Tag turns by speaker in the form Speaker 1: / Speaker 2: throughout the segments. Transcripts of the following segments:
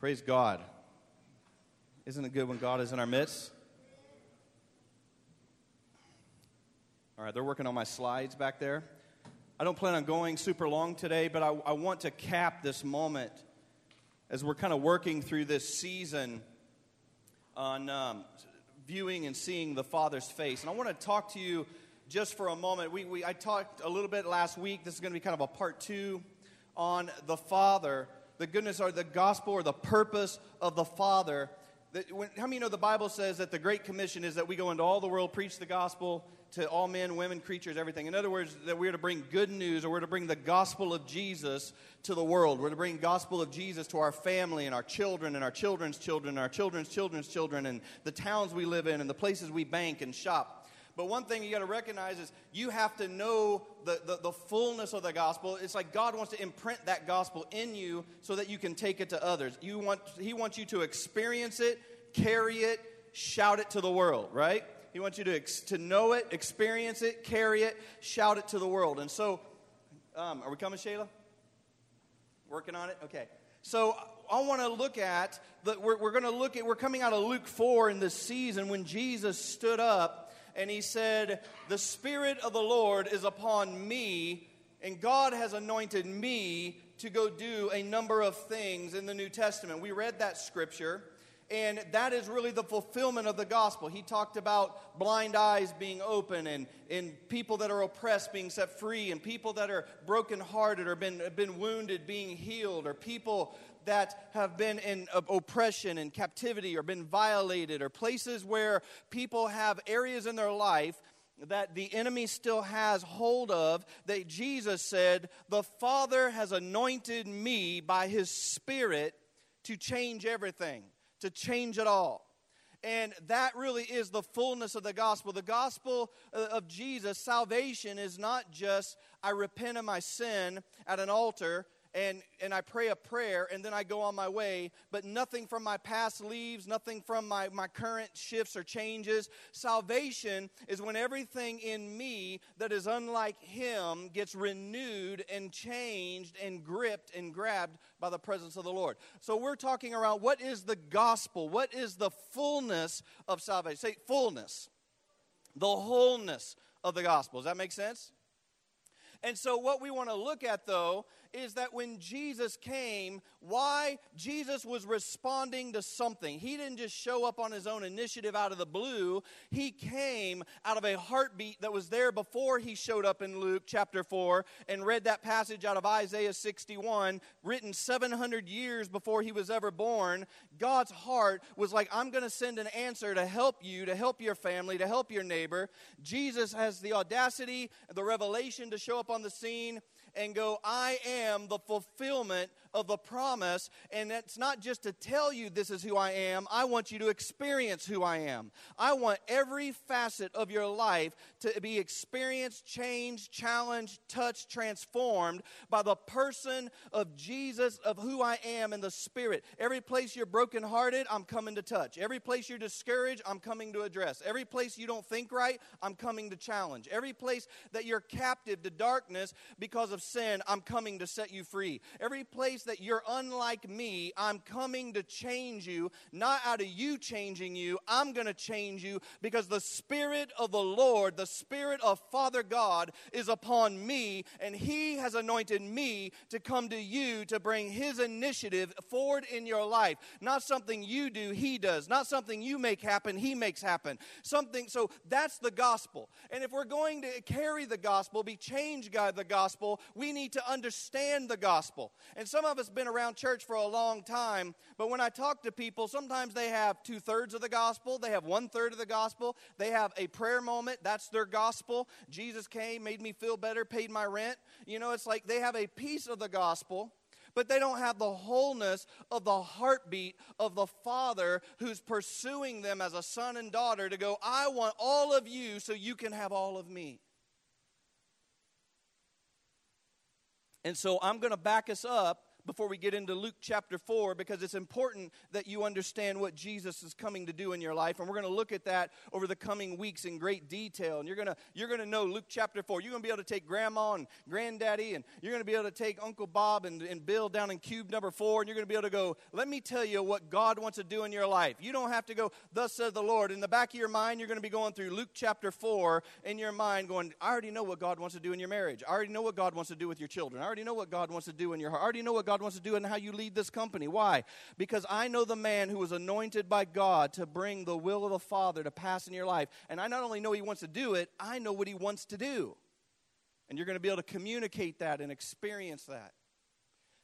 Speaker 1: Praise God. Isn't it good when God is in our midst? All right, they're working on my slides back there. I don't plan on going super long today, but I, I want to cap this moment as we're kind of working through this season on um, viewing and seeing the Father's face. And I want to talk to you just for a moment. We, we, I talked a little bit last week. This is going to be kind of a part two on the Father the goodness or the gospel or the purpose of the Father. That when, how many know the Bible says that the Great Commission is that we go into all the world, preach the gospel to all men, women, creatures, everything? In other words, that we're to bring good news or we're to bring the gospel of Jesus to the world. We're to bring gospel of Jesus to our family and our children and our children's children and our children's children's children and the towns we live in and the places we bank and shop. But one thing you got to recognize is you have to know the, the, the, fullness of the gospel. It's like God wants to imprint that gospel in you so that you can take it to others. You want, he wants you to experience it, carry it, shout it to the world, right? He wants you to, to know it, experience it, carry it, shout it to the world. And so, um, are we coming, Shayla? Working on it? Okay. So I want to look at, the, we're, we're going to look at, we're coming out of Luke 4 in this season when Jesus stood up and he said, The Spirit of the Lord is upon me, and God has anointed me to go do a number of things in the New Testament. We read that scripture. And that is really the fulfillment of the gospel. He talked about blind eyes being open and, and people that are oppressed being set free and people that are brokenhearted or been, been wounded being healed or people that have been in oppression and captivity or been violated, or places where people have areas in their life that the enemy still has hold of, that Jesus said, The Father has anointed me by his Spirit to change everything, to change it all. And that really is the fullness of the gospel. The gospel uh, of Jesus, salvation, is not just I repent of my sin at an altar and, and I pray a prayer and then I go on my way, but nothing from my past leaves, nothing from my, my current shifts or changes. Salvation is when everything in me that is unlike Him gets renewed and changed and gripped and grabbed by the presence of the Lord. So we're talking around what is the gospel? What is the fullness of salvation? Say fullness, the wholeness of the gospel. Does that make sense? And so, what we want to look at, though, is that when Jesus came, why Jesus was responding to something. He didn't just show up on his own initiative out of the blue, he came out of a heartbeat that was there before he showed up in Luke chapter 4 and read that passage out of Isaiah 61, written 700 years before he was ever born. God's heart was like, I'm going to send an answer to help you, to help your family, to help your neighbor. Jesus has the audacity, the revelation to show up on the scene and go, I am the fulfillment of the promise. And it's not just to tell you this is who I am, I want you to experience who I am. I want every facet of your life to be experienced, changed, challenged, touched, transformed by the person of Jesus, of who I am in the Spirit. Every place you're brokenhearted, I'm coming to touch. Every place you're discouraged, I'm coming to address. Every place you don't think right, I'm coming to challenge. Every place that you're captive to darkness because of sin, I'm coming to set you free. Every place that you're unlike me, I'm coming to change you, not out of you changing you. I'm going to change you because the Spirit of the Lord, the Spirit of Father God, is upon me, and He has anointed me to come to you to bring His initiative forward in your life. Not something you do, He does. Not something you make happen, He makes happen. Something, so that's the gospel. And if we're going to carry the gospel, be changed by the gospel, we need to understand the gospel. And some of us been around church for a long time, but when I talk to people, sometimes they have two thirds of the gospel, they have one third of the gospel, they have a prayer moment, that's their gospel. Jesus came, made me feel better, paid my rent. You know, it's like they have a piece of the gospel but they don't have the wholeness of the heartbeat of the Father who's pursuing them as a son and daughter to go, I want all of you so you can have all of me. And so I'm going to back us up before we get into Luke chapter 4 because it's important that you understand what Jesus is coming to do in your life. And we're going to look at that over the coming weeks in great detail. And you're going to, you're going to know Luke chapter 4. You're going to be able to take grandma and granddaddy, and you're going to be able to take Uncle Bob and, and Bill down in cube number 4, and you're going to be able to go, let me tell you what God wants to do in your life. You don't have to go, thus says the Lord. In the back of your mind, you're going to be going through Luke chapter 4 in your mind, going, I already know what God wants to do in your marriage. I already know what God wants to do with your children. I already know what God wants to do in your heart. I already know what God wants to do and how you lead this company. Why? Because I know the man who was anointed by God to bring the will of the Father to pass in your life. And I not only know he wants to do it, I know what he wants to do. And you're going to be able to communicate that and experience that.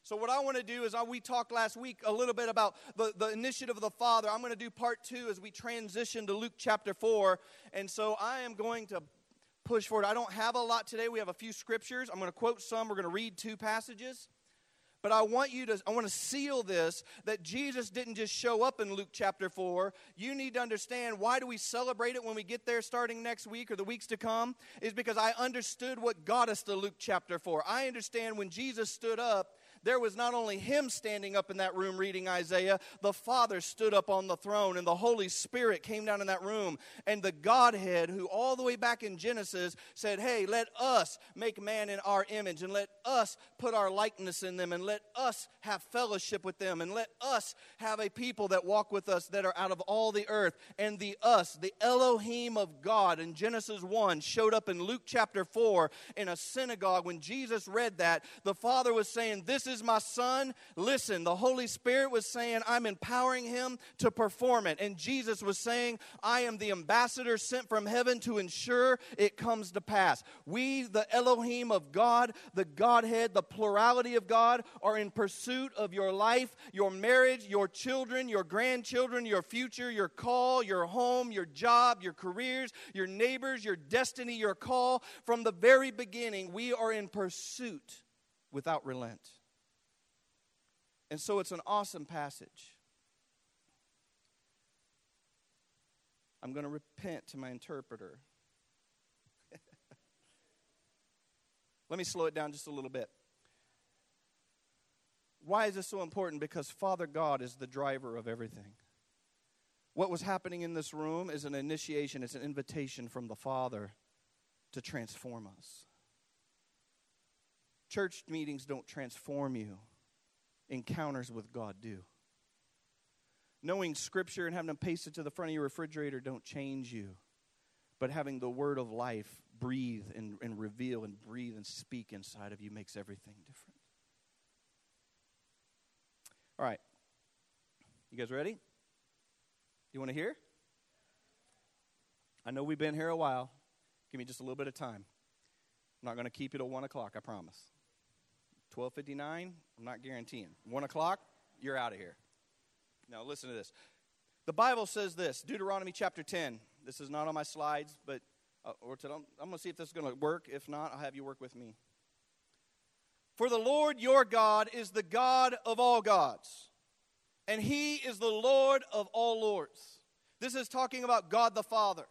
Speaker 1: So, what I want to do is, we talked last week a little bit about the, the initiative of the Father. I'm going to do part two as we transition to Luke chapter 4. And so, I am going to push forward. I don't have a lot today. We have a few scriptures. I'm going to quote some. We're going to read two passages. But I want you to, I want to seal this that Jesus didn't just show up in Luke chapter 4. You need to understand why do we celebrate it when we get there starting next week or the weeks to come? Is because I understood what got us to Luke chapter 4. I understand when Jesus stood up, there was not only him standing up in that room reading Isaiah, the Father stood up on the throne, and the Holy Spirit came down in that room. And the Godhead, who all the way back in Genesis said, Hey, let us make man in our image, and let us put our likeness in them, and let us have fellowship with them, and let us have a people that walk with us that are out of all the earth. And the us, the Elohim of God in Genesis 1, showed up in Luke chapter 4 in a synagogue. When Jesus read that, the Father was saying, This is is my son. Listen, the Holy Spirit was saying, I'm empowering him to perform it. And Jesus was saying, I am the ambassador sent from heaven to ensure it comes to pass. We, the Elohim of God, the Godhead, the plurality of God, are in pursuit of your life, your marriage, your children, your grandchildren, your future, your call, your home, your job, your careers, your neighbors, your destiny, your call. From the very beginning, we are in pursuit without relent. And so it's an awesome passage. I'm going to repent to my interpreter. Let me slow it down just a little bit. Why is this so important? Because Father God is the driver of everything. What was happening in this room is an initiation, it's an invitation from the Father to transform us. Church meetings don't transform you encounters with God do. Knowing Scripture and having them pasted to the front of your refrigerator don't change you, but having the Word of life breathe and, and reveal and breathe and speak inside of you makes everything different. All right. You guys ready? You want to hear? I know we've been here a while. Give me just a little bit of time. I'm not going to keep it at 1 o'clock, I promise. 1259, I'm not guaranteeing. 1 o'clock, you're out of here. Now, listen to this. The Bible says this Deuteronomy chapter 10. This is not on my slides, but uh, to, I'm going to see if this is going to work. If not, I'll have you work with me. For the Lord your God is the God of all gods, and he is the Lord of all lords. This is talking about God the Father.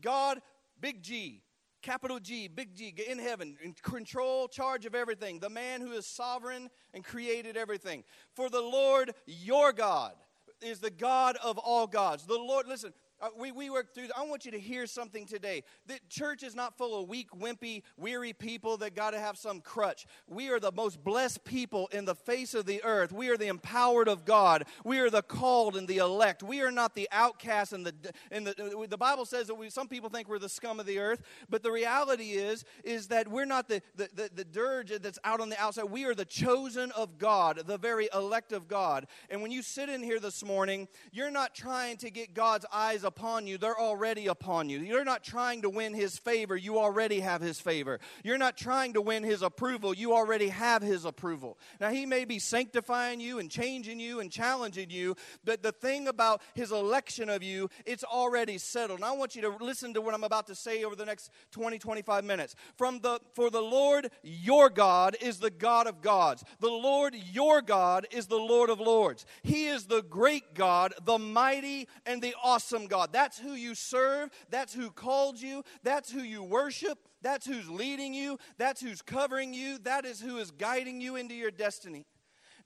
Speaker 1: God, big G, capital G, big G, in heaven, in control, charge of everything, the man who is sovereign and created everything. For the Lord your God is the God of all gods. The Lord, listen, uh, we, we work through, I want you to hear something today. The church is not full of weak, wimpy, weary people that got to have some crutch. We are the most blessed people in the face of the earth. We are the empowered of God. We are the called and the elect. We are not the outcasts and the, and the, the Bible says that we, some people think we're the scum of the earth, but the reality is, is that we're not the, the, the, the dirge that's out on the outside. We are the chosen of God, the very elect of God. And when you sit in here this morning, you're not trying to get God's eyes upon you, they're already upon you. You're not trying to win his favor, you already have his favor. You're not trying to win his approval, you already have his approval. Now, he may be sanctifying you and changing you and challenging you, but the thing about his election of you, it's already settled. And I want you to listen to what I'm about to say over the next 20, 25 minutes. From the for the Lord your God is the God of gods. The Lord your God is the Lord of lords. He is the great God, the mighty and the awesome God. God. That's who you serve. That's who called you. That's who you worship. That's who's leading you. That's who's covering you. That is who is guiding you into your destiny.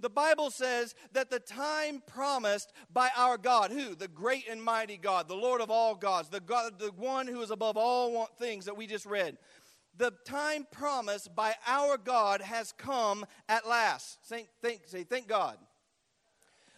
Speaker 1: The Bible says that the time promised by our God, who? The great and mighty God, the Lord of all gods, the God, the one who is above all things that we just read. The time promised by our God has come at last. Say, thank, say, thank God.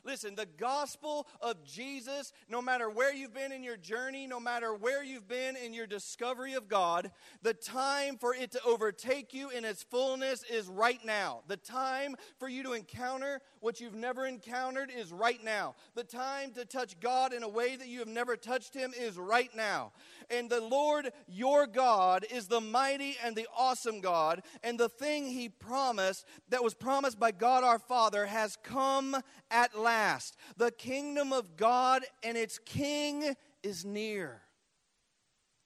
Speaker 1: Listen, the gospel of Jesus, no matter where you've been in your journey, no matter where you've been in your discovery of God, the time for it to overtake you in its fullness is right now. The time for you to encounter what you've never encountered is right now. The time to touch God in a way that you have never touched Him is right now. And the Lord your God is the mighty and the awesome God, and the thing He promised that was promised by God our Father has come at last. The kingdom of God and its king is near.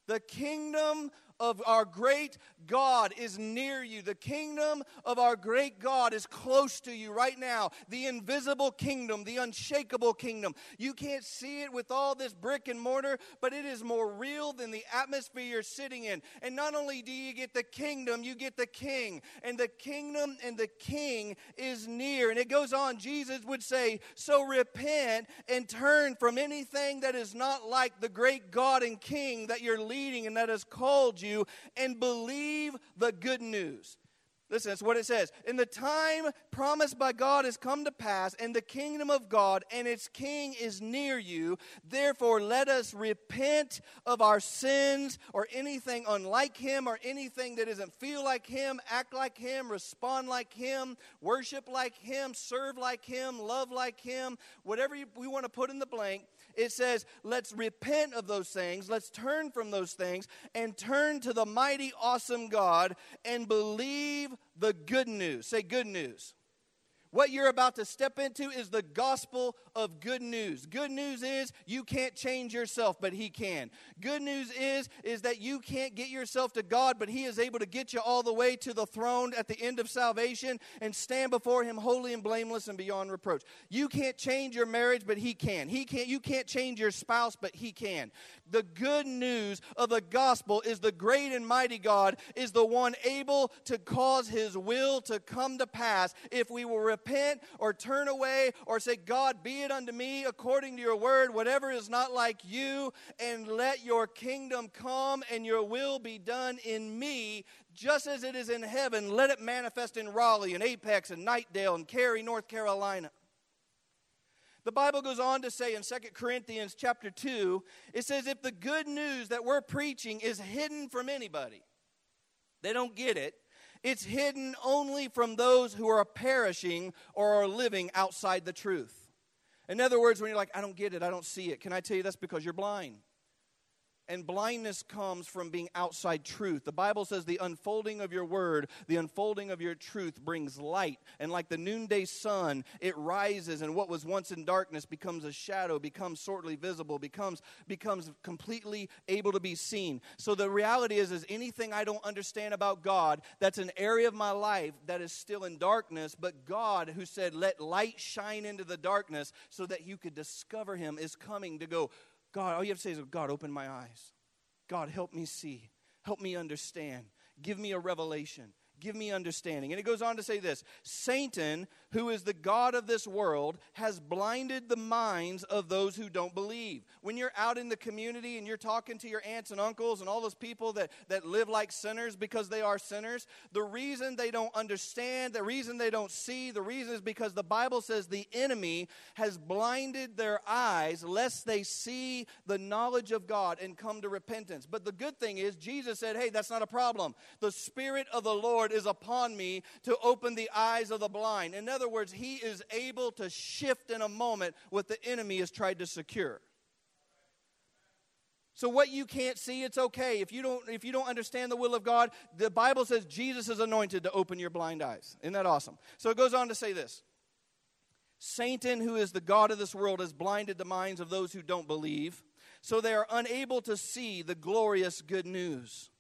Speaker 1: The kingdom of our great God is near you. The kingdom of our great God is close to you right now. The invisible kingdom, the unshakable kingdom. You can't see it with all this brick and mortar, but it is more real than the atmosphere you're sitting in. And not only do you get the kingdom, you get the king. And the kingdom and the king is near. And it goes on, Jesus would say, So repent and turn from anything that is not like the great God and king that you're leading and that has called you you and believe the good news. Listen, that's what it says. In the time promised by God has come to pass, and the kingdom of God and its king is near you. Therefore, let us repent of our sins or anything unlike him or anything that doesn't feel like him, act like him, respond like him, worship like him, serve like him, love like him, whatever you, we want to put in the blank it says, let's repent of those things, let's turn from those things, and turn to the mighty, awesome God and believe the good news. Say, good news. What you're about to step into is the gospel of good news. Good news is you can't change yourself, but he can. Good news is is that you can't get yourself to God, but he is able to get you all the way to the throne at the end of salvation and stand before him holy and blameless and beyond reproach. You can't change your marriage, but he can. He can't you can't change your spouse, but he can. The good news of the gospel is the great and mighty God is the one able to cause his will to come to pass if we will repent or turn away or say, God, be it unto me according to your word, whatever is not like you, and let your kingdom come and your will be done in me, just as it is in heaven. Let it manifest in Raleigh and Apex and Knightdale and Cary, North Carolina. The Bible goes on to say in 2 Corinthians chapter 2, it says, if the good news that we're preaching is hidden from anybody, they don't get it. It's hidden only from those who are perishing or are living outside the truth. In other words, when you're like, I don't get it, I don't see it, can I tell you that's because you're blind? And blindness comes from being outside truth. The Bible says the unfolding of your word, the unfolding of your truth brings light. And like the noonday sun, it rises, and what was once in darkness becomes a shadow, becomes shortly visible, becomes, becomes completely able to be seen. So the reality is, is anything I don't understand about God, that's an area of my life that is still in darkness, but God, who said, Let light shine into the darkness so that you could discover Him, is coming to go, God, all you have to say is, God, open my eyes. God, help me see. Help me understand. Give me a revelation. Give me understanding. And it goes on to say this Satan, who is the God of this world, has blinded the minds of those who don't believe. When you're out in the community and you're talking to your aunts and uncles and all those people that, that live like sinners because they are sinners, the reason they don't understand, the reason they don't see, the reason is because the Bible says the enemy has blinded their eyes lest they see the knowledge of God and come to repentance. But the good thing is, Jesus said, hey, that's not a problem. The Spirit of the Lord is upon me to open the eyes of the blind. In other words, He is able to shift in a moment what the enemy has tried to secure. So what you can't see, it's okay. If you don't if you don't understand the will of God, the Bible says Jesus is anointed to open your blind eyes. Isn't that awesome? So it goes on to say this. Satan, who is the God of this world, has blinded the minds of those who don't believe, so they are unable to see the glorious good news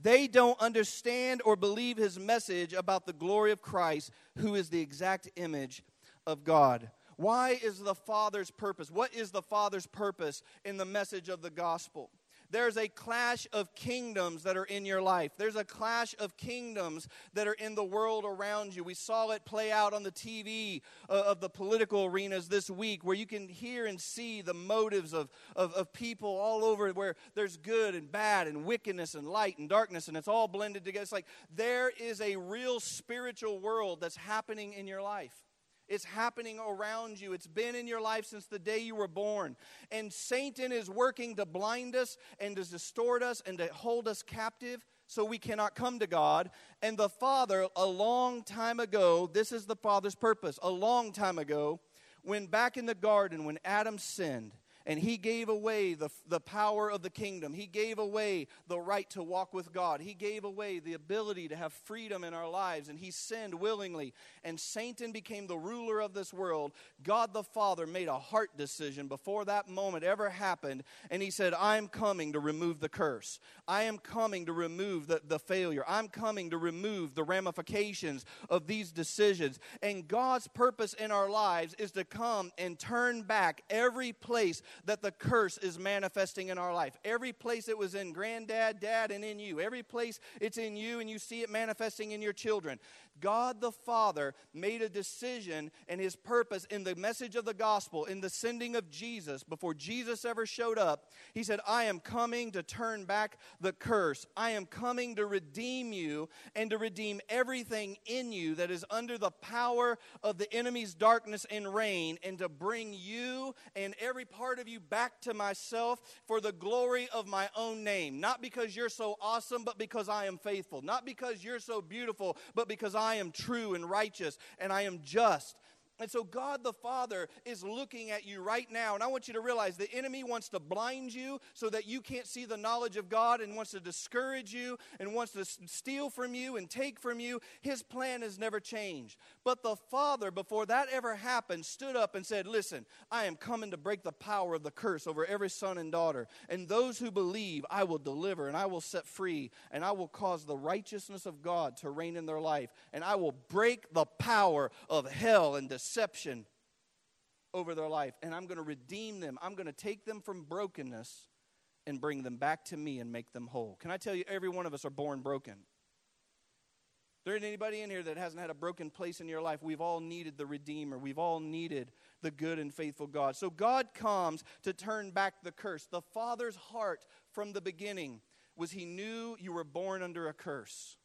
Speaker 1: they don't understand or believe his message about the glory of Christ, who is the exact image of God. Why is the Father's purpose? What is the Father's purpose in the message of the gospel? There's a clash of kingdoms that are in your life. There's a clash of kingdoms that are in the world around you. We saw it play out on the TV uh, of the political arenas this week, where you can hear and see the motives of, of, of people all over, where there's good and bad and wickedness and light and darkness, and it's all blended together. It's like there is a real spiritual world that's happening in your life. It's happening around you. It's been in your life since the day you were born. And Satan is working to blind us and to distort us and to hold us captive so we cannot come to God. And the Father, a long time ago, this is the Father's purpose, a long time ago, when back in the garden, when Adam sinned, and he gave away the, the power of the kingdom. He gave away the right to walk with God. He gave away the ability to have freedom in our lives, and he sinned willingly. And Satan became the ruler of this world. God the Father made a heart decision before that moment ever happened, and he said, I'm coming to remove the curse. I am coming to remove the, the failure. I'm coming to remove the ramifications of these decisions. And God's purpose in our lives is to come and turn back every place that the curse is manifesting in our life. Every place it was in granddad, dad, and in you. Every place it's in you and you see it manifesting in your children. God the Father made a decision and his purpose in the message of the gospel, in the sending of Jesus, before Jesus ever showed up. He said, I am coming to turn back the curse. I am coming to redeem you and to redeem everything in you that is under the power of the enemy's darkness and reign, and to bring you and every part of you back to myself for the glory of my own name. Not because you're so awesome, but because I am faithful. Not because you're so beautiful, but because I I am true and righteous and I am just. And so, God the Father is looking at you right now. And I want you to realize the enemy wants to blind you so that you can't see the knowledge of God and wants to discourage you and wants to steal from you and take from you. His plan has never changed. But the Father, before that ever happened, stood up and said, Listen, I am coming to break the power of the curse over every son and daughter. And those who believe, I will deliver and I will set free and I will cause the righteousness of God to reign in their life. And I will break the power of hell and destruction deception over their life. And I'm going to redeem them. I'm going to take them from brokenness and bring them back to me and make them whole. Can I tell you, every one of us are born broken. There ain't anybody in here that hasn't had a broken place in your life. We've all needed the Redeemer. We've all needed the good and faithful God. So God comes to turn back the curse. The Father's heart from the beginning was He knew you were born under a curse.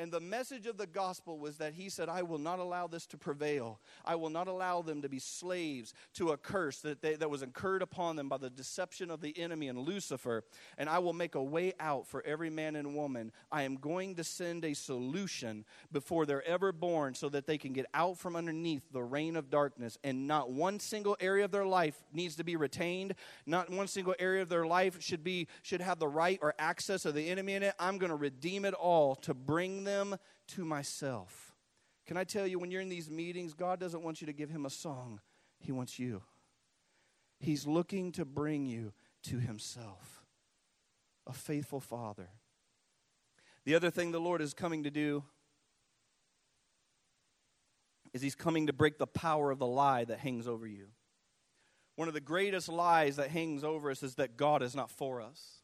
Speaker 1: And the message of the gospel was that he said, I will not allow this to prevail. I will not allow them to be slaves to a curse that, they, that was incurred upon them by the deception of the enemy and Lucifer. And I will make a way out for every man and woman. I am going to send a solution before they're ever born so that they can get out from underneath the reign of darkness. And not one single area of their life needs to be retained. Not one single area of their life should, be, should have the right or access of the enemy in it. I'm going to redeem it all to bring them them to myself. Can I tell you, when you're in these meetings, God doesn't want you to give him a song, He wants you. He's looking to bring you to Himself, a faithful Father. The other thing the Lord is coming to do is He's coming to break the power of the lie that hangs over you. One of the greatest lies that hangs over us is that God is not for us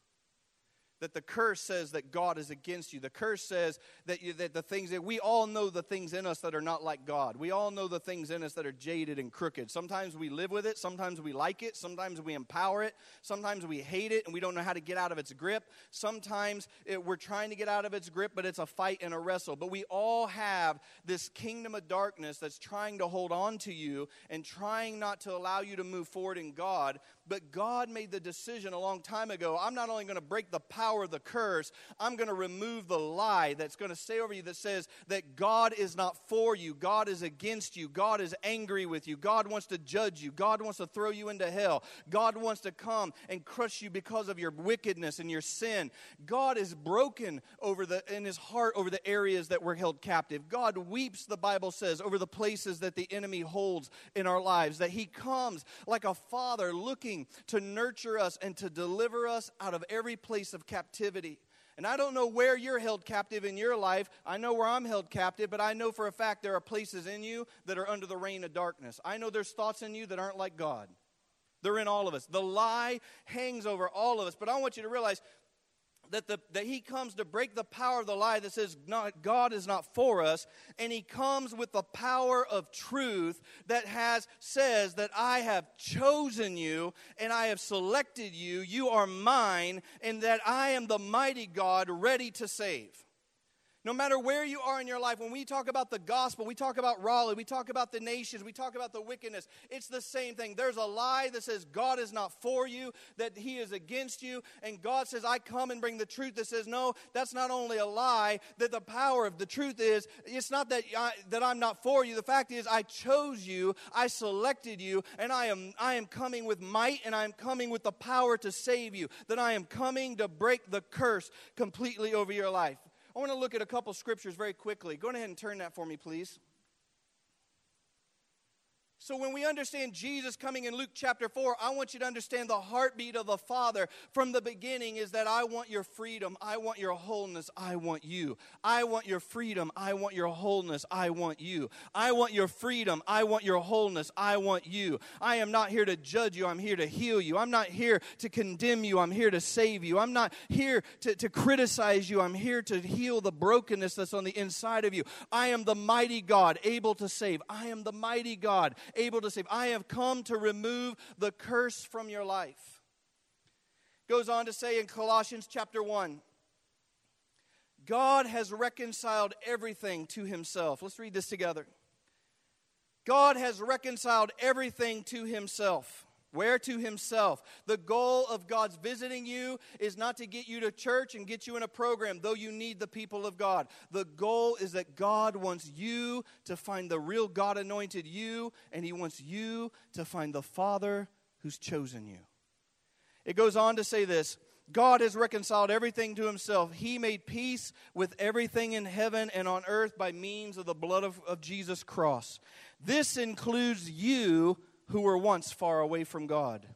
Speaker 1: that the curse says that God is against you. The curse says that, you, that the things that we all know the things in us that are not like God. We all know the things in us that are jaded and crooked. Sometimes we live with it, sometimes we like it, sometimes we empower it, sometimes we hate it and we don't know how to get out of its grip. Sometimes it, we're trying to get out of its grip, but it's a fight and a wrestle. But we all have this kingdom of darkness that's trying to hold on to you and trying not to allow you to move forward in God. But God made the decision a long time ago I'm not only going to break the power of the curse, I'm going to remove the lie that's going to stay over you that says that God is not for you, God is against you, God is angry with you, God wants to judge you, God wants to throw you into hell, God wants to come and crush you because of your wickedness and your sin. God is broken over the in his heart over the areas that were held captive. God weeps, the Bible says, over the places that the enemy holds in our lives, that he comes like a father looking to nurture us and to deliver us out of every place of captivity. And I don't know where you're held captive in your life. I know where I'm held captive, but I know for a fact there are places in you that are under the reign of darkness. I know there's thoughts in you that aren't like God. They're in all of us. The lie hangs over all of us. But I want you to realize that, the, that he comes to break the power of the lie that says not, God is not for us, and he comes with the power of truth that has says that I have chosen you and I have selected you, you are mine, and that I am the mighty God ready to save. No matter where you are in your life, when we talk about the gospel, we talk about Raleigh, we talk about the nations, we talk about the wickedness, it's the same thing. There's a lie that says God is not for you, that He is against you, and God says, I come and bring the truth that says, no, that's not only a lie, that the power of the truth is, it's not that, I, that I'm not for you. The fact is, I chose you, I selected you, and I am, I am coming with might, and I am coming with the power to save you, that I am coming to break the curse completely over your life. I want to look at a couple scriptures very quickly. Go ahead and turn that for me, please. So, when we understand Jesus coming in Luke chapter 4, I want you to understand the heartbeat of the Father from the beginning is that I want your freedom. I want your wholeness. I want you. I want your freedom. I want your wholeness. I want you. I want your freedom. I want your wholeness. I want you. I am not here to judge you. I'm here to heal you. I'm not here to condemn you. I'm here to save you. I'm not here to, to criticize you. I'm here to heal the brokenness that's on the inside of you. I am the mighty God, able to save. I am the mighty God able to save. I have come to remove the curse from your life. Goes on to say in Colossians chapter 1 God has reconciled everything to himself. Let's read this together. God has reconciled everything to himself. Where to himself. The goal of God's visiting you is not to get you to church and get you in a program, though you need the people of God. The goal is that God wants you to find the real God anointed you, and he wants you to find the Father who's chosen you. It goes on to say this God has reconciled everything to himself. He made peace with everything in heaven and on earth by means of the blood of, of Jesus' cross. This includes you who were once far away from God.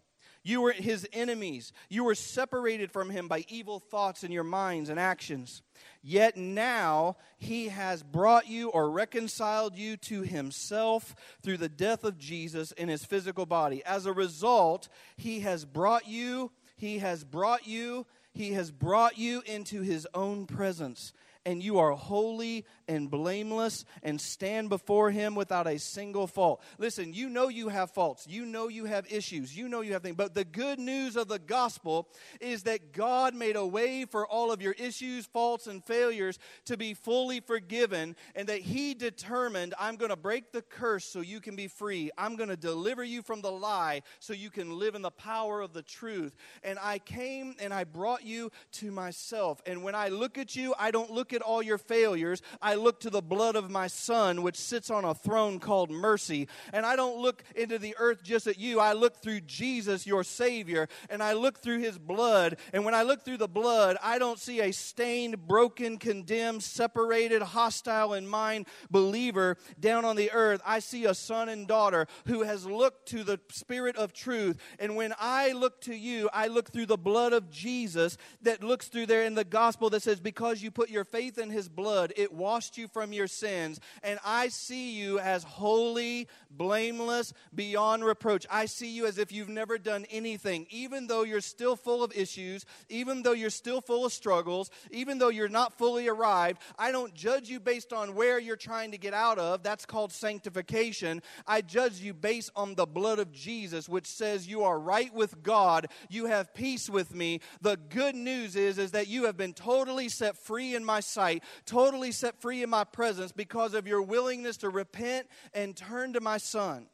Speaker 1: You were his enemies. You were separated from him by evil thoughts in your minds and actions. Yet now he has brought you or reconciled you to himself through the death of Jesus in his physical body. As a result, he has brought you, he has brought you, he has brought you into his own presence and you are holy and blameless and stand before him without a single fault. Listen, you know you have faults. You know you have issues. You know you have things. But the good news of the gospel is that God made a way for all of your issues, faults, and failures to be fully forgiven, and that he determined, I'm going to break the curse so you can be free. I'm going to deliver you from the lie so you can live in the power of the truth. And I came and I brought you to myself. And when I look at you, I don't look at all your failures. I look to the blood of my son, which sits on a throne called mercy. And I don't look into the earth just at you. I look through Jesus, your Savior, and I look through his blood. And when I look through the blood, I don't see a stained, broken, condemned, separated, hostile in mind believer down on the earth. I see a son and daughter who has looked to the Spirit of truth. And when I look to you, I look through the blood of Jesus that looks through there in the gospel that says, Because you put your faith in his blood, it washed you from your sins. And I see you as holy, blameless, beyond reproach. I see you as if you've never done anything, even though you're still full of issues, even though you're still full of struggles, even though you're not fully arrived. I don't judge you based on where you're trying to get out of. That's called sanctification. I judge you based on the blood of Jesus, which says you are right with God. You have peace with me. The good news is, is that you have been totally set free in my sight, totally set free in my presence because of your willingness to repent and turn to my Son.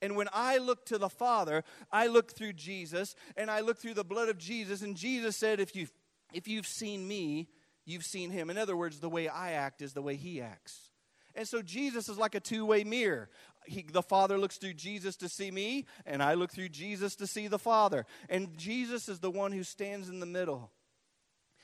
Speaker 1: And when I look to the Father, I look through Jesus and I look through the blood of Jesus. And Jesus said, If you've, if you've seen me, you've seen him. In other words, the way I act is the way he acts. And so Jesus is like a two way mirror. He, the Father looks through Jesus to see me, and I look through Jesus to see the Father. And Jesus is the one who stands in the middle.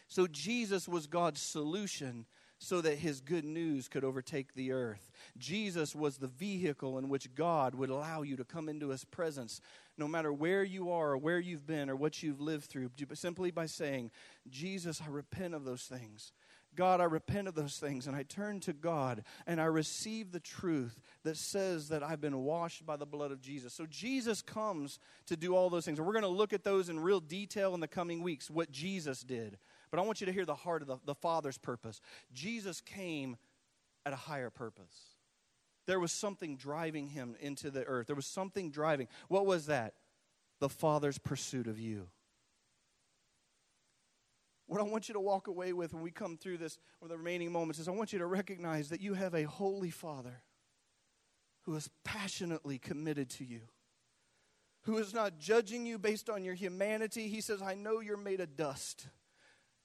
Speaker 1: So Jesus was God's solution so that his good news could overtake the earth. Jesus was the vehicle in which God would allow you to come into his presence, no matter where you are or where you've been or what you've lived through, simply by saying, Jesus, I repent of those things. God, I repent of those things and I turn to God and I receive the truth that says that I've been washed by the blood of Jesus. So Jesus comes to do all those things. And we're going to look at those in real detail in the coming weeks, what Jesus did. But I want you to hear the heart of the, the Father's purpose. Jesus came at a higher purpose. There was something driving him into the earth. There was something driving. What was that? The Father's pursuit of you. What I want you to walk away with when we come through this or the remaining moments is I want you to recognize that you have a holy Father who is passionately committed to you, who is not judging you based on your humanity. He says, I know you're made of dust.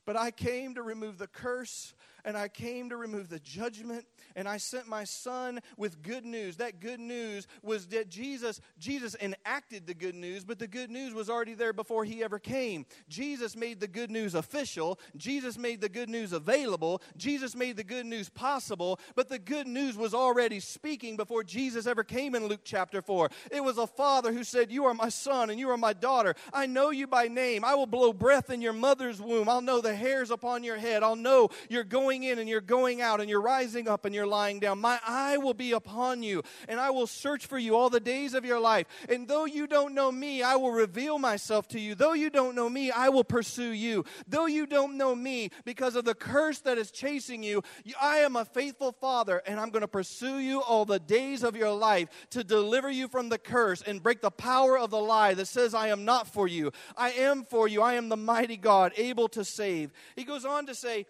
Speaker 1: But I came to remove the curse and I came to remove the judgment and I sent my son with good news. That good news was that Jesus Jesus enacted the good news, but the good news was already there before he ever came. Jesus made the good news official. Jesus made the good news available. Jesus made the good news possible, but the good news was already speaking before Jesus ever came in Luke chapter 4. It was a father who said, "You are my son and you are my daughter. I know you by name. I will blow breath in your mother's womb. I'll know the hairs upon your head. I'll know you're going going in and you're going out and you're rising up and you're lying down. My eye will be upon you and I will search for you all the days of your life. And though you don't know me, I will reveal myself to you. Though you don't know me, I will pursue you. Though you don't know me because of the curse that is chasing you, I am a faithful father and I'm going to pursue you all the days of your life to deliver you from the curse and break the power of the lie that says, I am not for you. I am for you. I am the mighty God, able to save. He goes on to say,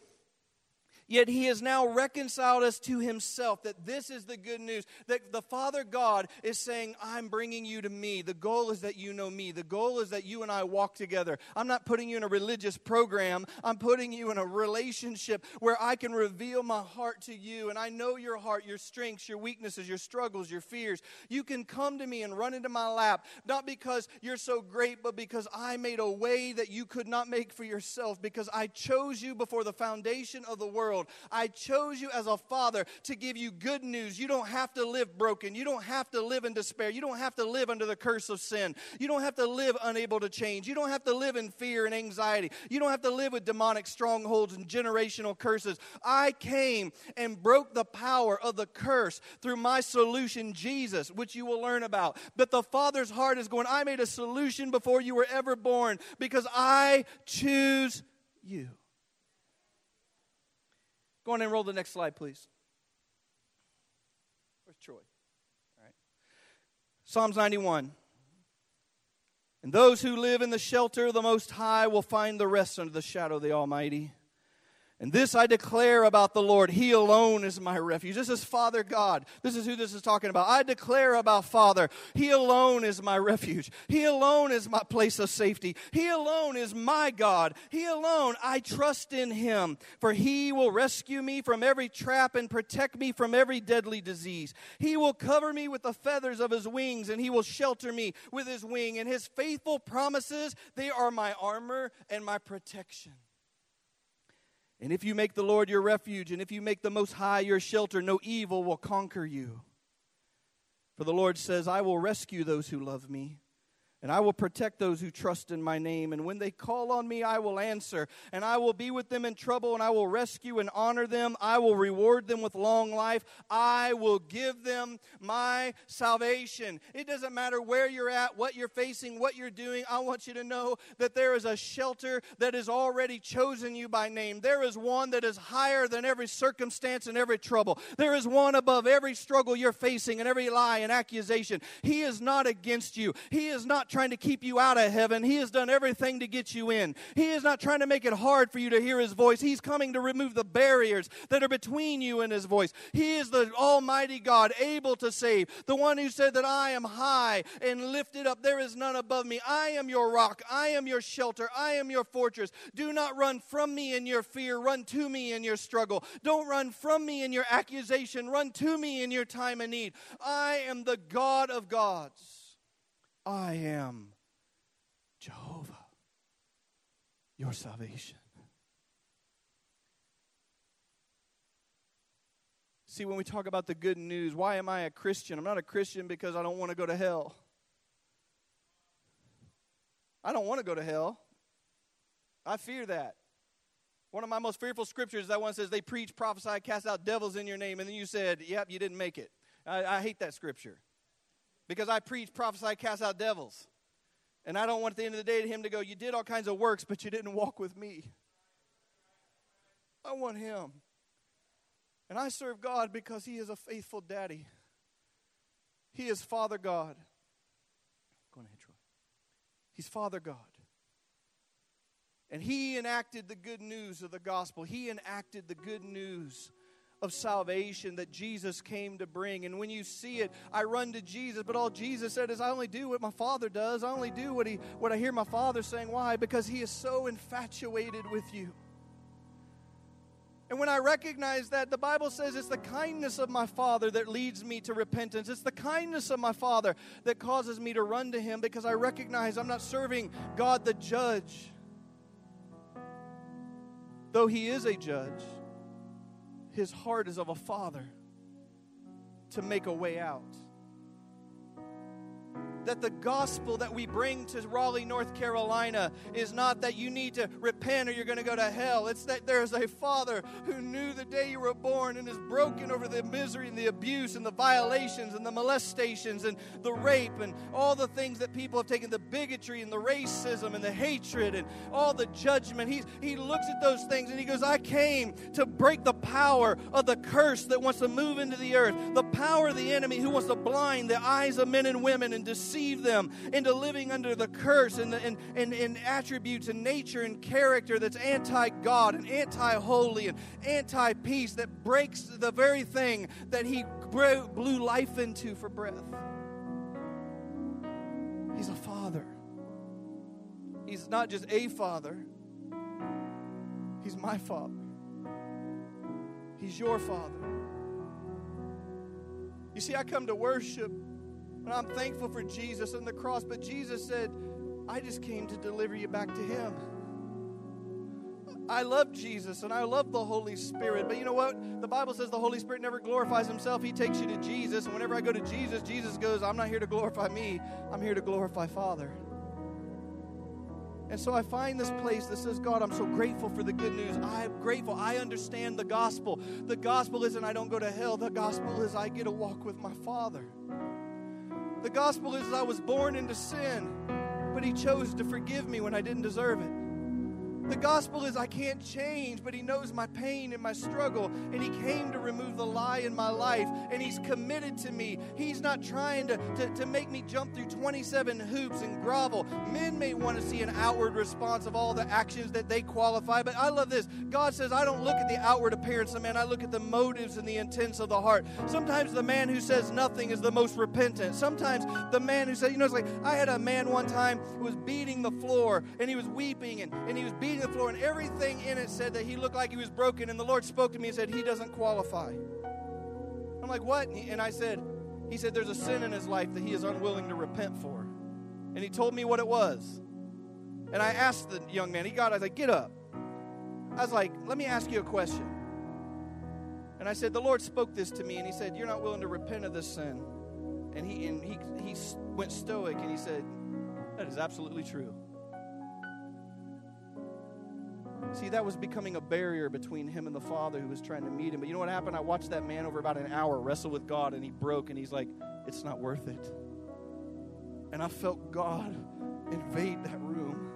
Speaker 1: Yet he has now reconciled us to himself. That this is the good news. That the Father God is saying, I'm bringing you to me. The goal is that you know me. The goal is that you and I walk together. I'm not putting you in a religious program, I'm putting you in a relationship where I can reveal my heart to you. And I know your heart, your strengths, your weaknesses, your struggles, your fears. You can come to me and run into my lap, not because you're so great, but because I made a way that you could not make for yourself, because I chose you before the foundation of the world world. I chose you as a father to give you good news. You don't have to live broken. You don't have to live in despair. You don't have to live under the curse of sin. You don't have to live unable to change. You don't have to live in fear and anxiety. You don't have to live with demonic strongholds and generational curses. I came and broke the power of the curse through my solution, Jesus, which you will learn about. But the Father's heart is going, I made a solution before you were ever born because I choose you. Go on and roll the next slide, please. Where's Troy? All right. Psalms 91. And those who live in the shelter of the Most High will find the rest under the shadow of the Almighty. And this I declare about the Lord. He alone is my refuge. This is Father God. This is who this is talking about. I declare about Father. He alone is my refuge. He alone is my place of safety. He alone is my God. He alone, I trust in Him. For He will rescue me from every trap and protect me from every deadly disease. He will cover me with the feathers of His wings and He will shelter me with His wing. And His faithful promises, they are my armor and my protection. And if you make the Lord your refuge, and if you make the Most High your shelter, no evil will conquer you. For the Lord says, I will rescue those who love me. And I will protect those who trust in my name. And when they call on me, I will answer. And I will be with them in trouble, and I will rescue and honor them. I will reward them with long life. I will give them my salvation. It doesn't matter where you're at, what you're facing, what you're doing. I want you to know that there is a shelter that has already chosen you by name. There is one that is higher than every circumstance and every trouble. There is one above every struggle you're facing and every lie and accusation. He is not against you. He is not trying to keep you out of heaven. He has done everything to get you in. He is not trying to make it hard for you to hear His voice. He's coming to remove the barriers that are between you and His voice. He is the Almighty God, able to save, the one who said that I am high and lifted up. There is none above me. I am your rock. I am your shelter. I am your fortress. Do not run from me in your fear. Run to me in your struggle. Don't run from me in your accusation. Run to me in your time of need. I am the God of gods. I am Jehovah, your salvation. See, when we talk about the good news, why am I a Christian? I'm not a Christian because I don't want to go to hell. I don't want to go to hell. I fear that. One of my most fearful scriptures that one says they preach, prophesy, cast out devils in your name, and then you said, "Yep, you didn't make it." I, I hate that scripture because I preach, prophesy, cast out devils, and I don't want at the end of the day to him to go, "You did all kinds of works, but you didn't walk with me." I want him, and I serve God because He is a faithful Daddy. He is Father God. Go ahead, Troy. He's Father God. And he enacted the good news of the gospel. He enacted the good news of salvation that Jesus came to bring. And when you see it, I run to Jesus, but all Jesus said is, I only do what my Father does. I only do what, he, what I hear my Father saying. Why? Because he is so infatuated with you. And when I recognize that, the Bible says it's the kindness of my Father that leads me to repentance. It's the kindness of my Father that causes me to run to Him because I recognize I'm not serving God the judge though he is a judge, his heart is of a father to make a way out that the gospel that we bring to Raleigh, North Carolina is not that you need to repent or you're going to go to hell. It's that there's a father who knew the day you were born and is broken over the misery and the abuse and the violations and the molestations and the rape and all the things that people have taken the bigotry and the racism and the hatred and all the judgment. He, he looks at those things and he goes, I came to break the power of the curse that wants to move into the earth, the power of the enemy who wants to blind the eyes of men and women and deceive deceive them into living under the curse and, and, and, and attributes and nature and character that's anti God and anti holy and anti peace that breaks the very thing that He blew life into for breath. He's a father. He's not just a father, He's my father. He's your father. You see, I come to worship and I'm thankful for Jesus and the cross, but Jesus said, I just came to deliver you back to Him. I love Jesus and I love the Holy Spirit, but you know what? The Bible says the Holy Spirit never glorifies Himself. He takes you to Jesus, and whenever I go to Jesus, Jesus goes, I'm not here to glorify me, I'm here to glorify Father. And so I find this place that says, God, I'm so grateful for the good news. I'm grateful. I understand the gospel. The gospel isn't I don't go to hell, the gospel is I get to walk with my Father. The gospel is I was born into sin, but He chose to forgive me when I didn't deserve it. The gospel is I can't change, but He knows my pain and my struggle, and He came to remove the lie in my life, and He's committed to me. He's not trying to, to, to make me jump through 27 hoops and grovel. Men may want to see an outward response of all the actions that they qualify, but I love this. God says, I don't look at the outward appearance of man, I look at the motives and the intents of the heart. Sometimes the man who says nothing is the most repentant. Sometimes the man who says, you know, it's like I had a man one time who was beating the floor, and he was weeping, and, and he was beating the floor, and everything in it said that he looked like he was broken. And the Lord spoke to me and said, He doesn't qualify. I'm like, What? And I said, He said, There's a sin in his life that he is unwilling to repent for. And he told me what it was. And I asked the young man, he got, I was like, Get up. I was like, Let me ask you a question. And I said, The Lord spoke this to me, and He said, You're not willing to repent of this sin. And he, and he, he went stoic and he said, That is absolutely true. See, that was becoming a barrier between him and the Father who was trying to meet him. But you know what happened? I watched that man over about an hour wrestle with God, and he broke, and he's like, It's not worth it. And I felt God invade that room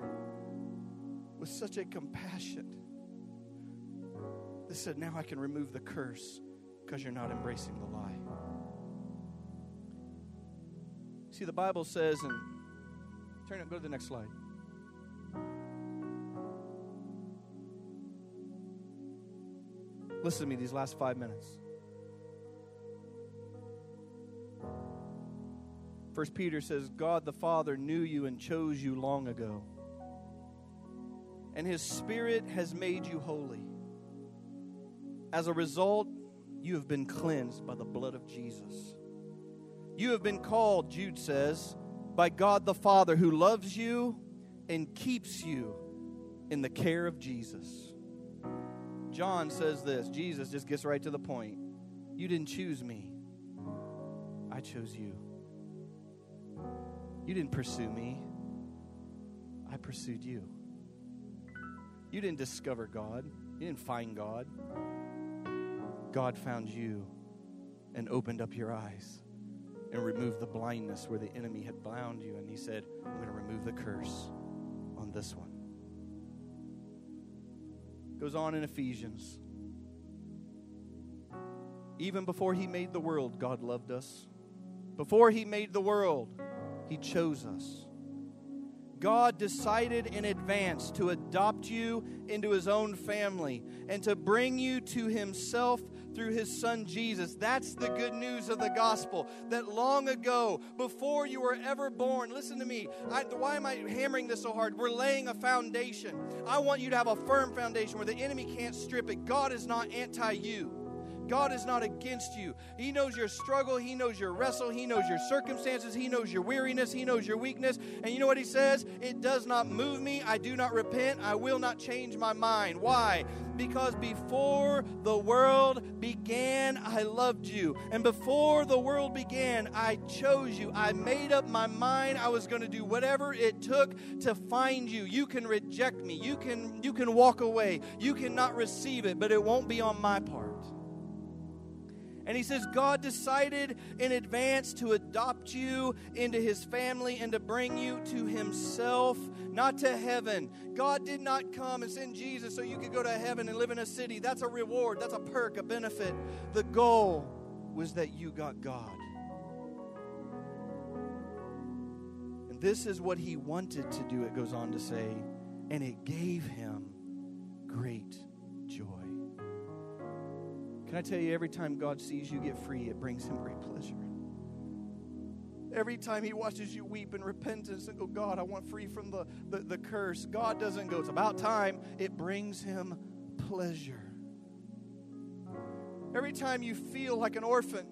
Speaker 1: with such a compassion that said, Now I can remove the curse because you're not embracing the lie. See, the Bible says, and turn it, go to the next slide. Listen to me these last five minutes. First Peter says, God the Father knew you and chose you long ago. And his Spirit has made you holy. As a result, you have been cleansed by the blood of Jesus. You have been called, Jude says, by God the Father who loves you and keeps you in the care of Jesus. John says this Jesus just gets right to the point. You didn't choose me, I chose you. You didn't pursue me, I pursued you. You didn't discover God, You didn't find God. God found you and opened up your eyes and removed the blindness where the enemy had bound you. And he said, I'm going to remove the curse on this one. Goes on in Ephesians. Even before he made the world, God loved us. Before he made the world, he chose us. God decided in advance to adopt you into his own family and to bring you to himself through his son Jesus. That's the good news of the gospel. That long ago, before you were ever born, listen to me. I, why am I hammering this so hard? We're laying a foundation. I want you to have a firm foundation where the enemy can't strip it. God is not anti you. God is not against you. He knows your struggle. He knows your wrestle. He knows your circumstances. He knows your weariness. He knows your weakness. And you know what He says? It does not move me. I do not repent. I will not change my mind. Why? Because before the world began, I loved you. And before the world began, I chose you. I made up my mind I was going to do whatever it took to find you. You can reject me. You can you can walk away. You cannot receive it, but it won't be on my part. And he says, God decided in advance to adopt you into his family and to bring you to himself, not to heaven. God did not come and send Jesus so you could go to heaven and live in a city. That's a reward, that's a perk, a benefit. The goal was that you got God. And this is what he wanted to do, it goes on to say, and it gave him great. Can I tell you, every time God sees you get free, it brings him great pleasure. Every time he watches you weep in repentance and go, God, I want free from the, the, the curse, God doesn't go, it's about time. It brings him pleasure. Every time you feel like an orphan,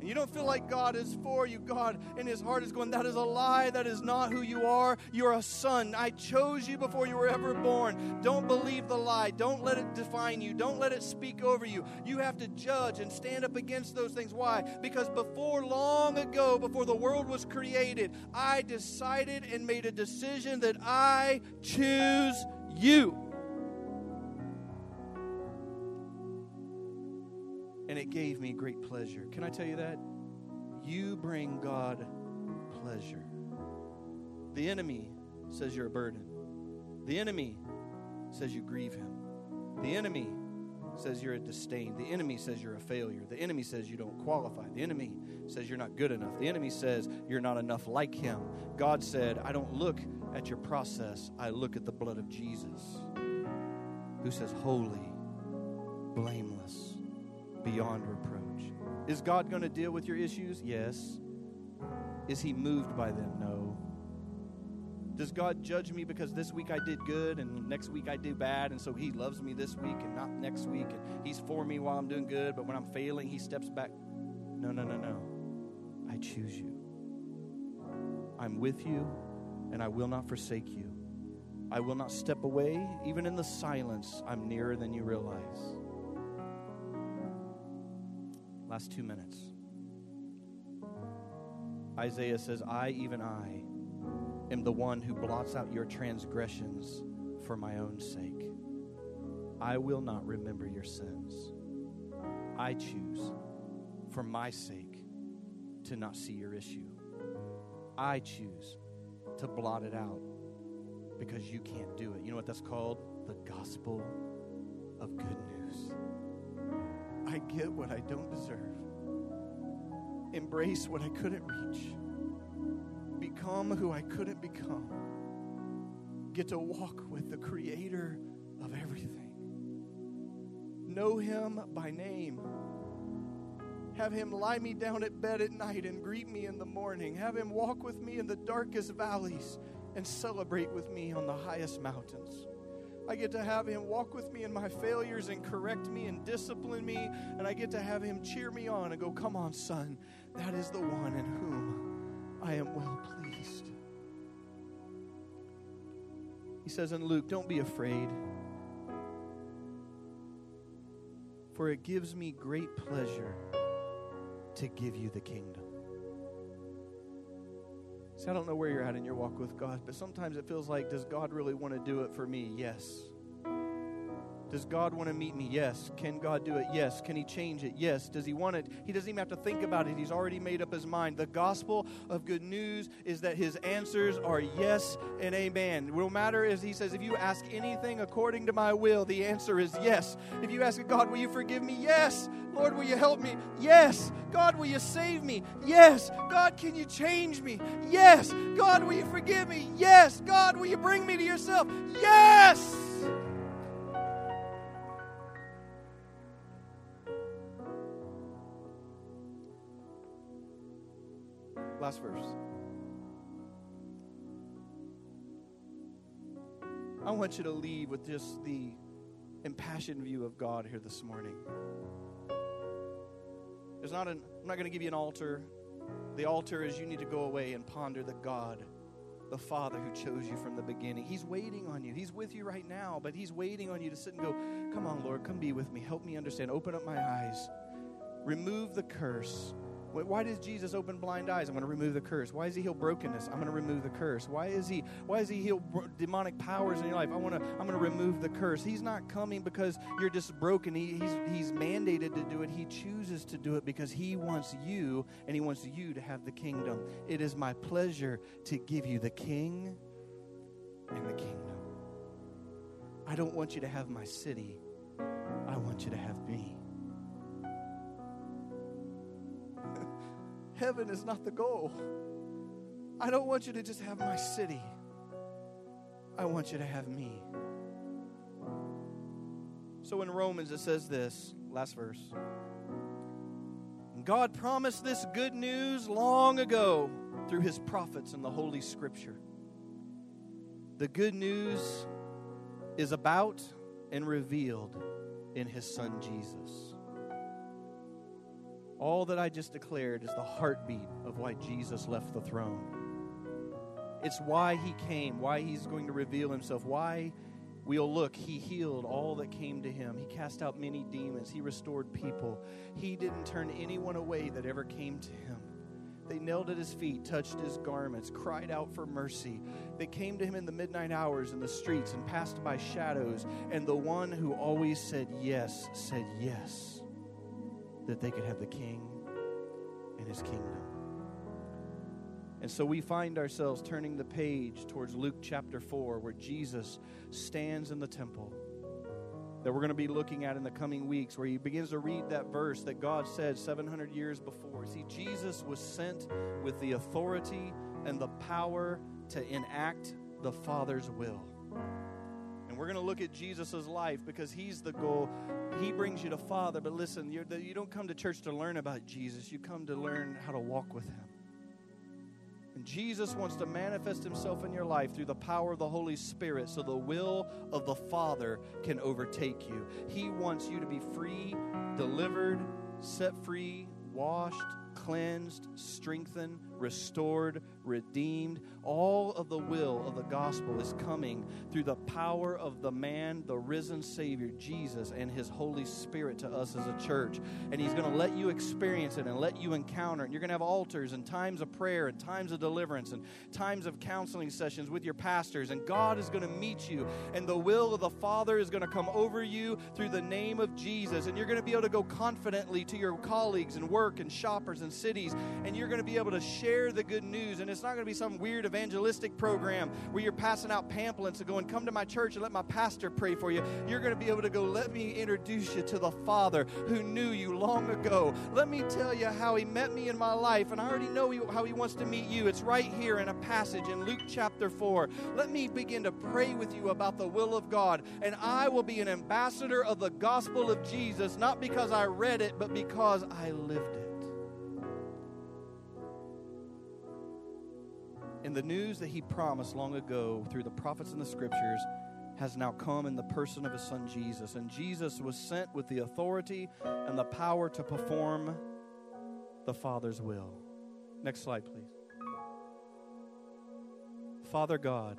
Speaker 1: and you don't feel like God is for you, God in his heart is going, That is a lie. That is not who you are. You're a son. I chose you before you were ever born. Don't believe the lie. Don't let it define you. Don't let it speak over you. You have to judge and stand up against those things. Why? Because before long ago, before the world was created, I decided and made a decision that I choose you. And it gave me great pleasure. Can I tell you that? You bring God pleasure. The enemy says you're a burden. The enemy says you grieve him. The enemy says you're a disdain. The enemy says you're a failure. The enemy says you don't qualify. The enemy says you're not good enough. The enemy says you're not enough like him. God said, I don't look at your process, I look at the blood of Jesus, who says, Holy, blameless beyond reproach. Is God going to deal with your issues? Yes. Is He moved by them? No. Does God judge me because this week I did good and next week I do bad, and so He loves me this week and not next week, and He's for me while I'm doing good, but when I'm failing, He steps back? No, no, no, no. I choose you. I'm with you, and I will not forsake you. I will not step away. Even in the silence, I'm nearer than you realize. Last two minutes. Isaiah says, I, even I, am the one who blots out your transgressions for my own sake. I will not remember your sins. I choose, for my sake, to not see your issue. I choose to blot it out because you can't do it. You know what that's called? The gospel of good news. Get what I don't deserve, embrace what I couldn't reach, become who I couldn't become, get to walk with the Creator of everything, know Him by name. Have him lie me down at bed at night and greet me in the morning. Have him walk with me in the darkest valleys and celebrate with me on the highest mountains. I get to have Him walk with me in my failures and correct me and discipline me. And I get to have Him cheer me on and go, Come on, son. That is the one in whom I am well pleased. He says in Luke, Don't be afraid, for it gives me great pleasure to give you the kingdom. See, I don't know where you're at in your walk with God, but sometimes it feels like, does God really want to do it for me? Yes. Does God want to meet me? Yes. Can God do it? Yes. Can He change it? Yes. Does He want it? He doesn't even have to think about it. He's already made up His mind. The gospel of good news is that His answers are yes and amen. No matter as He says, if you ask anything according to my will, the answer is yes. If you ask God, will you forgive me? Yes. Lord, will you help me? Yes. God, will you save me? Yes. God, can you change me? Yes. God, will you forgive me? Yes. God, will you bring me to yourself? Yes. Last verse. I want you to leave with just the impassioned view of God here this morning. There's not an, I'm not going to give you an altar. The altar is you need to go away and ponder the God, the Father who chose you from the beginning. He's waiting on you. He's with you right now, but He's waiting on you to sit and go, Come on, Lord, come be with me. Help me understand. Open up my eyes. Remove the curse. Why does Jesus open blind eyes? I'm going to remove the curse. Why does he heal brokenness? I'm going to remove the curse. Why is he why does he heal demonic powers in your life? I want to I'm going to remove the curse. He's not coming because you're just broken. He, he's he's mandated to do it. He chooses to do it because he wants you and he wants you to have the kingdom. It is my pleasure to give you the king and the kingdom. I don't want you to have my city. I want you to have me. Heaven is not the goal. I don't want you to just have my city. I want you to have me. So in Romans, it says this last verse God promised this good news long ago through his prophets in the Holy Scripture. The good news is about and revealed in his son Jesus. All that I just declared is the heartbeat of why Jesus left the throne. It's why he came, why he's going to reveal himself, why we'll look. He healed all that came to him. He cast out many demons. He restored people. He didn't turn anyone away that ever came to him. They knelt at his feet, touched his garments, cried out for mercy. They came to him in the midnight hours in the streets and passed by shadows. And the one who always said yes said yes that they could have the king and his kingdom. And so we find ourselves turning the page towards Luke chapter 4, where Jesus stands in the temple that we're going to be looking at in the coming weeks, where he begins to read that verse that God said 700 years before. See, Jesus was sent with the authority and the power to enact the Father's will. We're going to look at Jesus' life because he's the goal. He brings you to Father. But listen, you don't come to church to learn about Jesus, you come to learn how to walk with him. And Jesus wants to manifest himself in your life through the power of the Holy Spirit so the will of the Father can overtake you. He wants you to be free, delivered, set free, washed, cleansed, strengthened, restored, redeemed. All of the will of the gospel is coming through the power of the man, the risen Savior, Jesus, and His Holy Spirit to us as a church. And He's going to let you experience it and let you encounter it. And You're going to have altars and times of prayer and times of deliverance and times of counseling sessions with your pastors. And God is going to meet you. And the will of the Father is going to come over you through the name of Jesus. And you're going to be able to go confidently to your colleagues and work and shoppers and cities. And you're going to be able to share the good news. And it's not going to be some weird evangelistic program where you're passing out pamphlets and going, Come to my church and let my pastor pray for you. You're going to be able to go, Let me introduce you to the Father who knew you long ago. Let me tell you how he met me in my life, and I already know how he wants to meet you. It's right here in a passage in Luke chapter 4. Let me begin to pray with you about the will of God, and I will be an ambassador of the gospel of Jesus, not because I read it, but because I lived it. And the news that he promised long ago through the prophets and the scriptures has now come in the person of his son Jesus. And Jesus was sent with the authority and the power to perform the Father's will. Next slide, please. Father God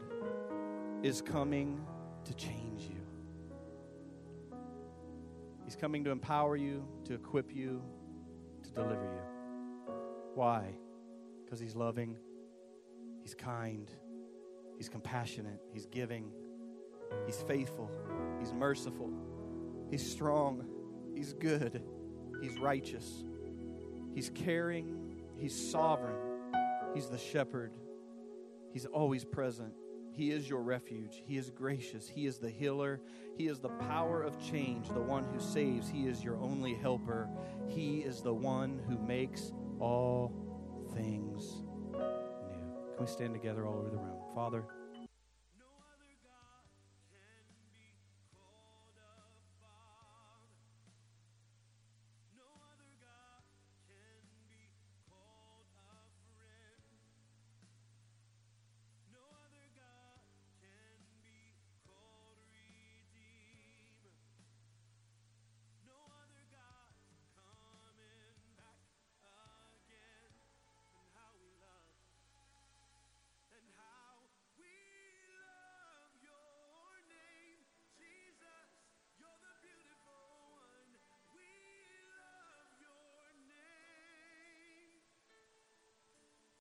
Speaker 1: is coming to change you. He's coming to empower you, to equip you, to deliver you. Why? Because He's loving He's kind. He's compassionate. He's giving. He's faithful. He's merciful. He's strong. He's good. He's righteous. He's caring. He's sovereign. He's the shepherd. He's always present. He is your refuge. He is gracious. He is the healer. He is the power of change, the one who saves. He is your only helper. He is the one who makes all things we stand together all over the room? Father,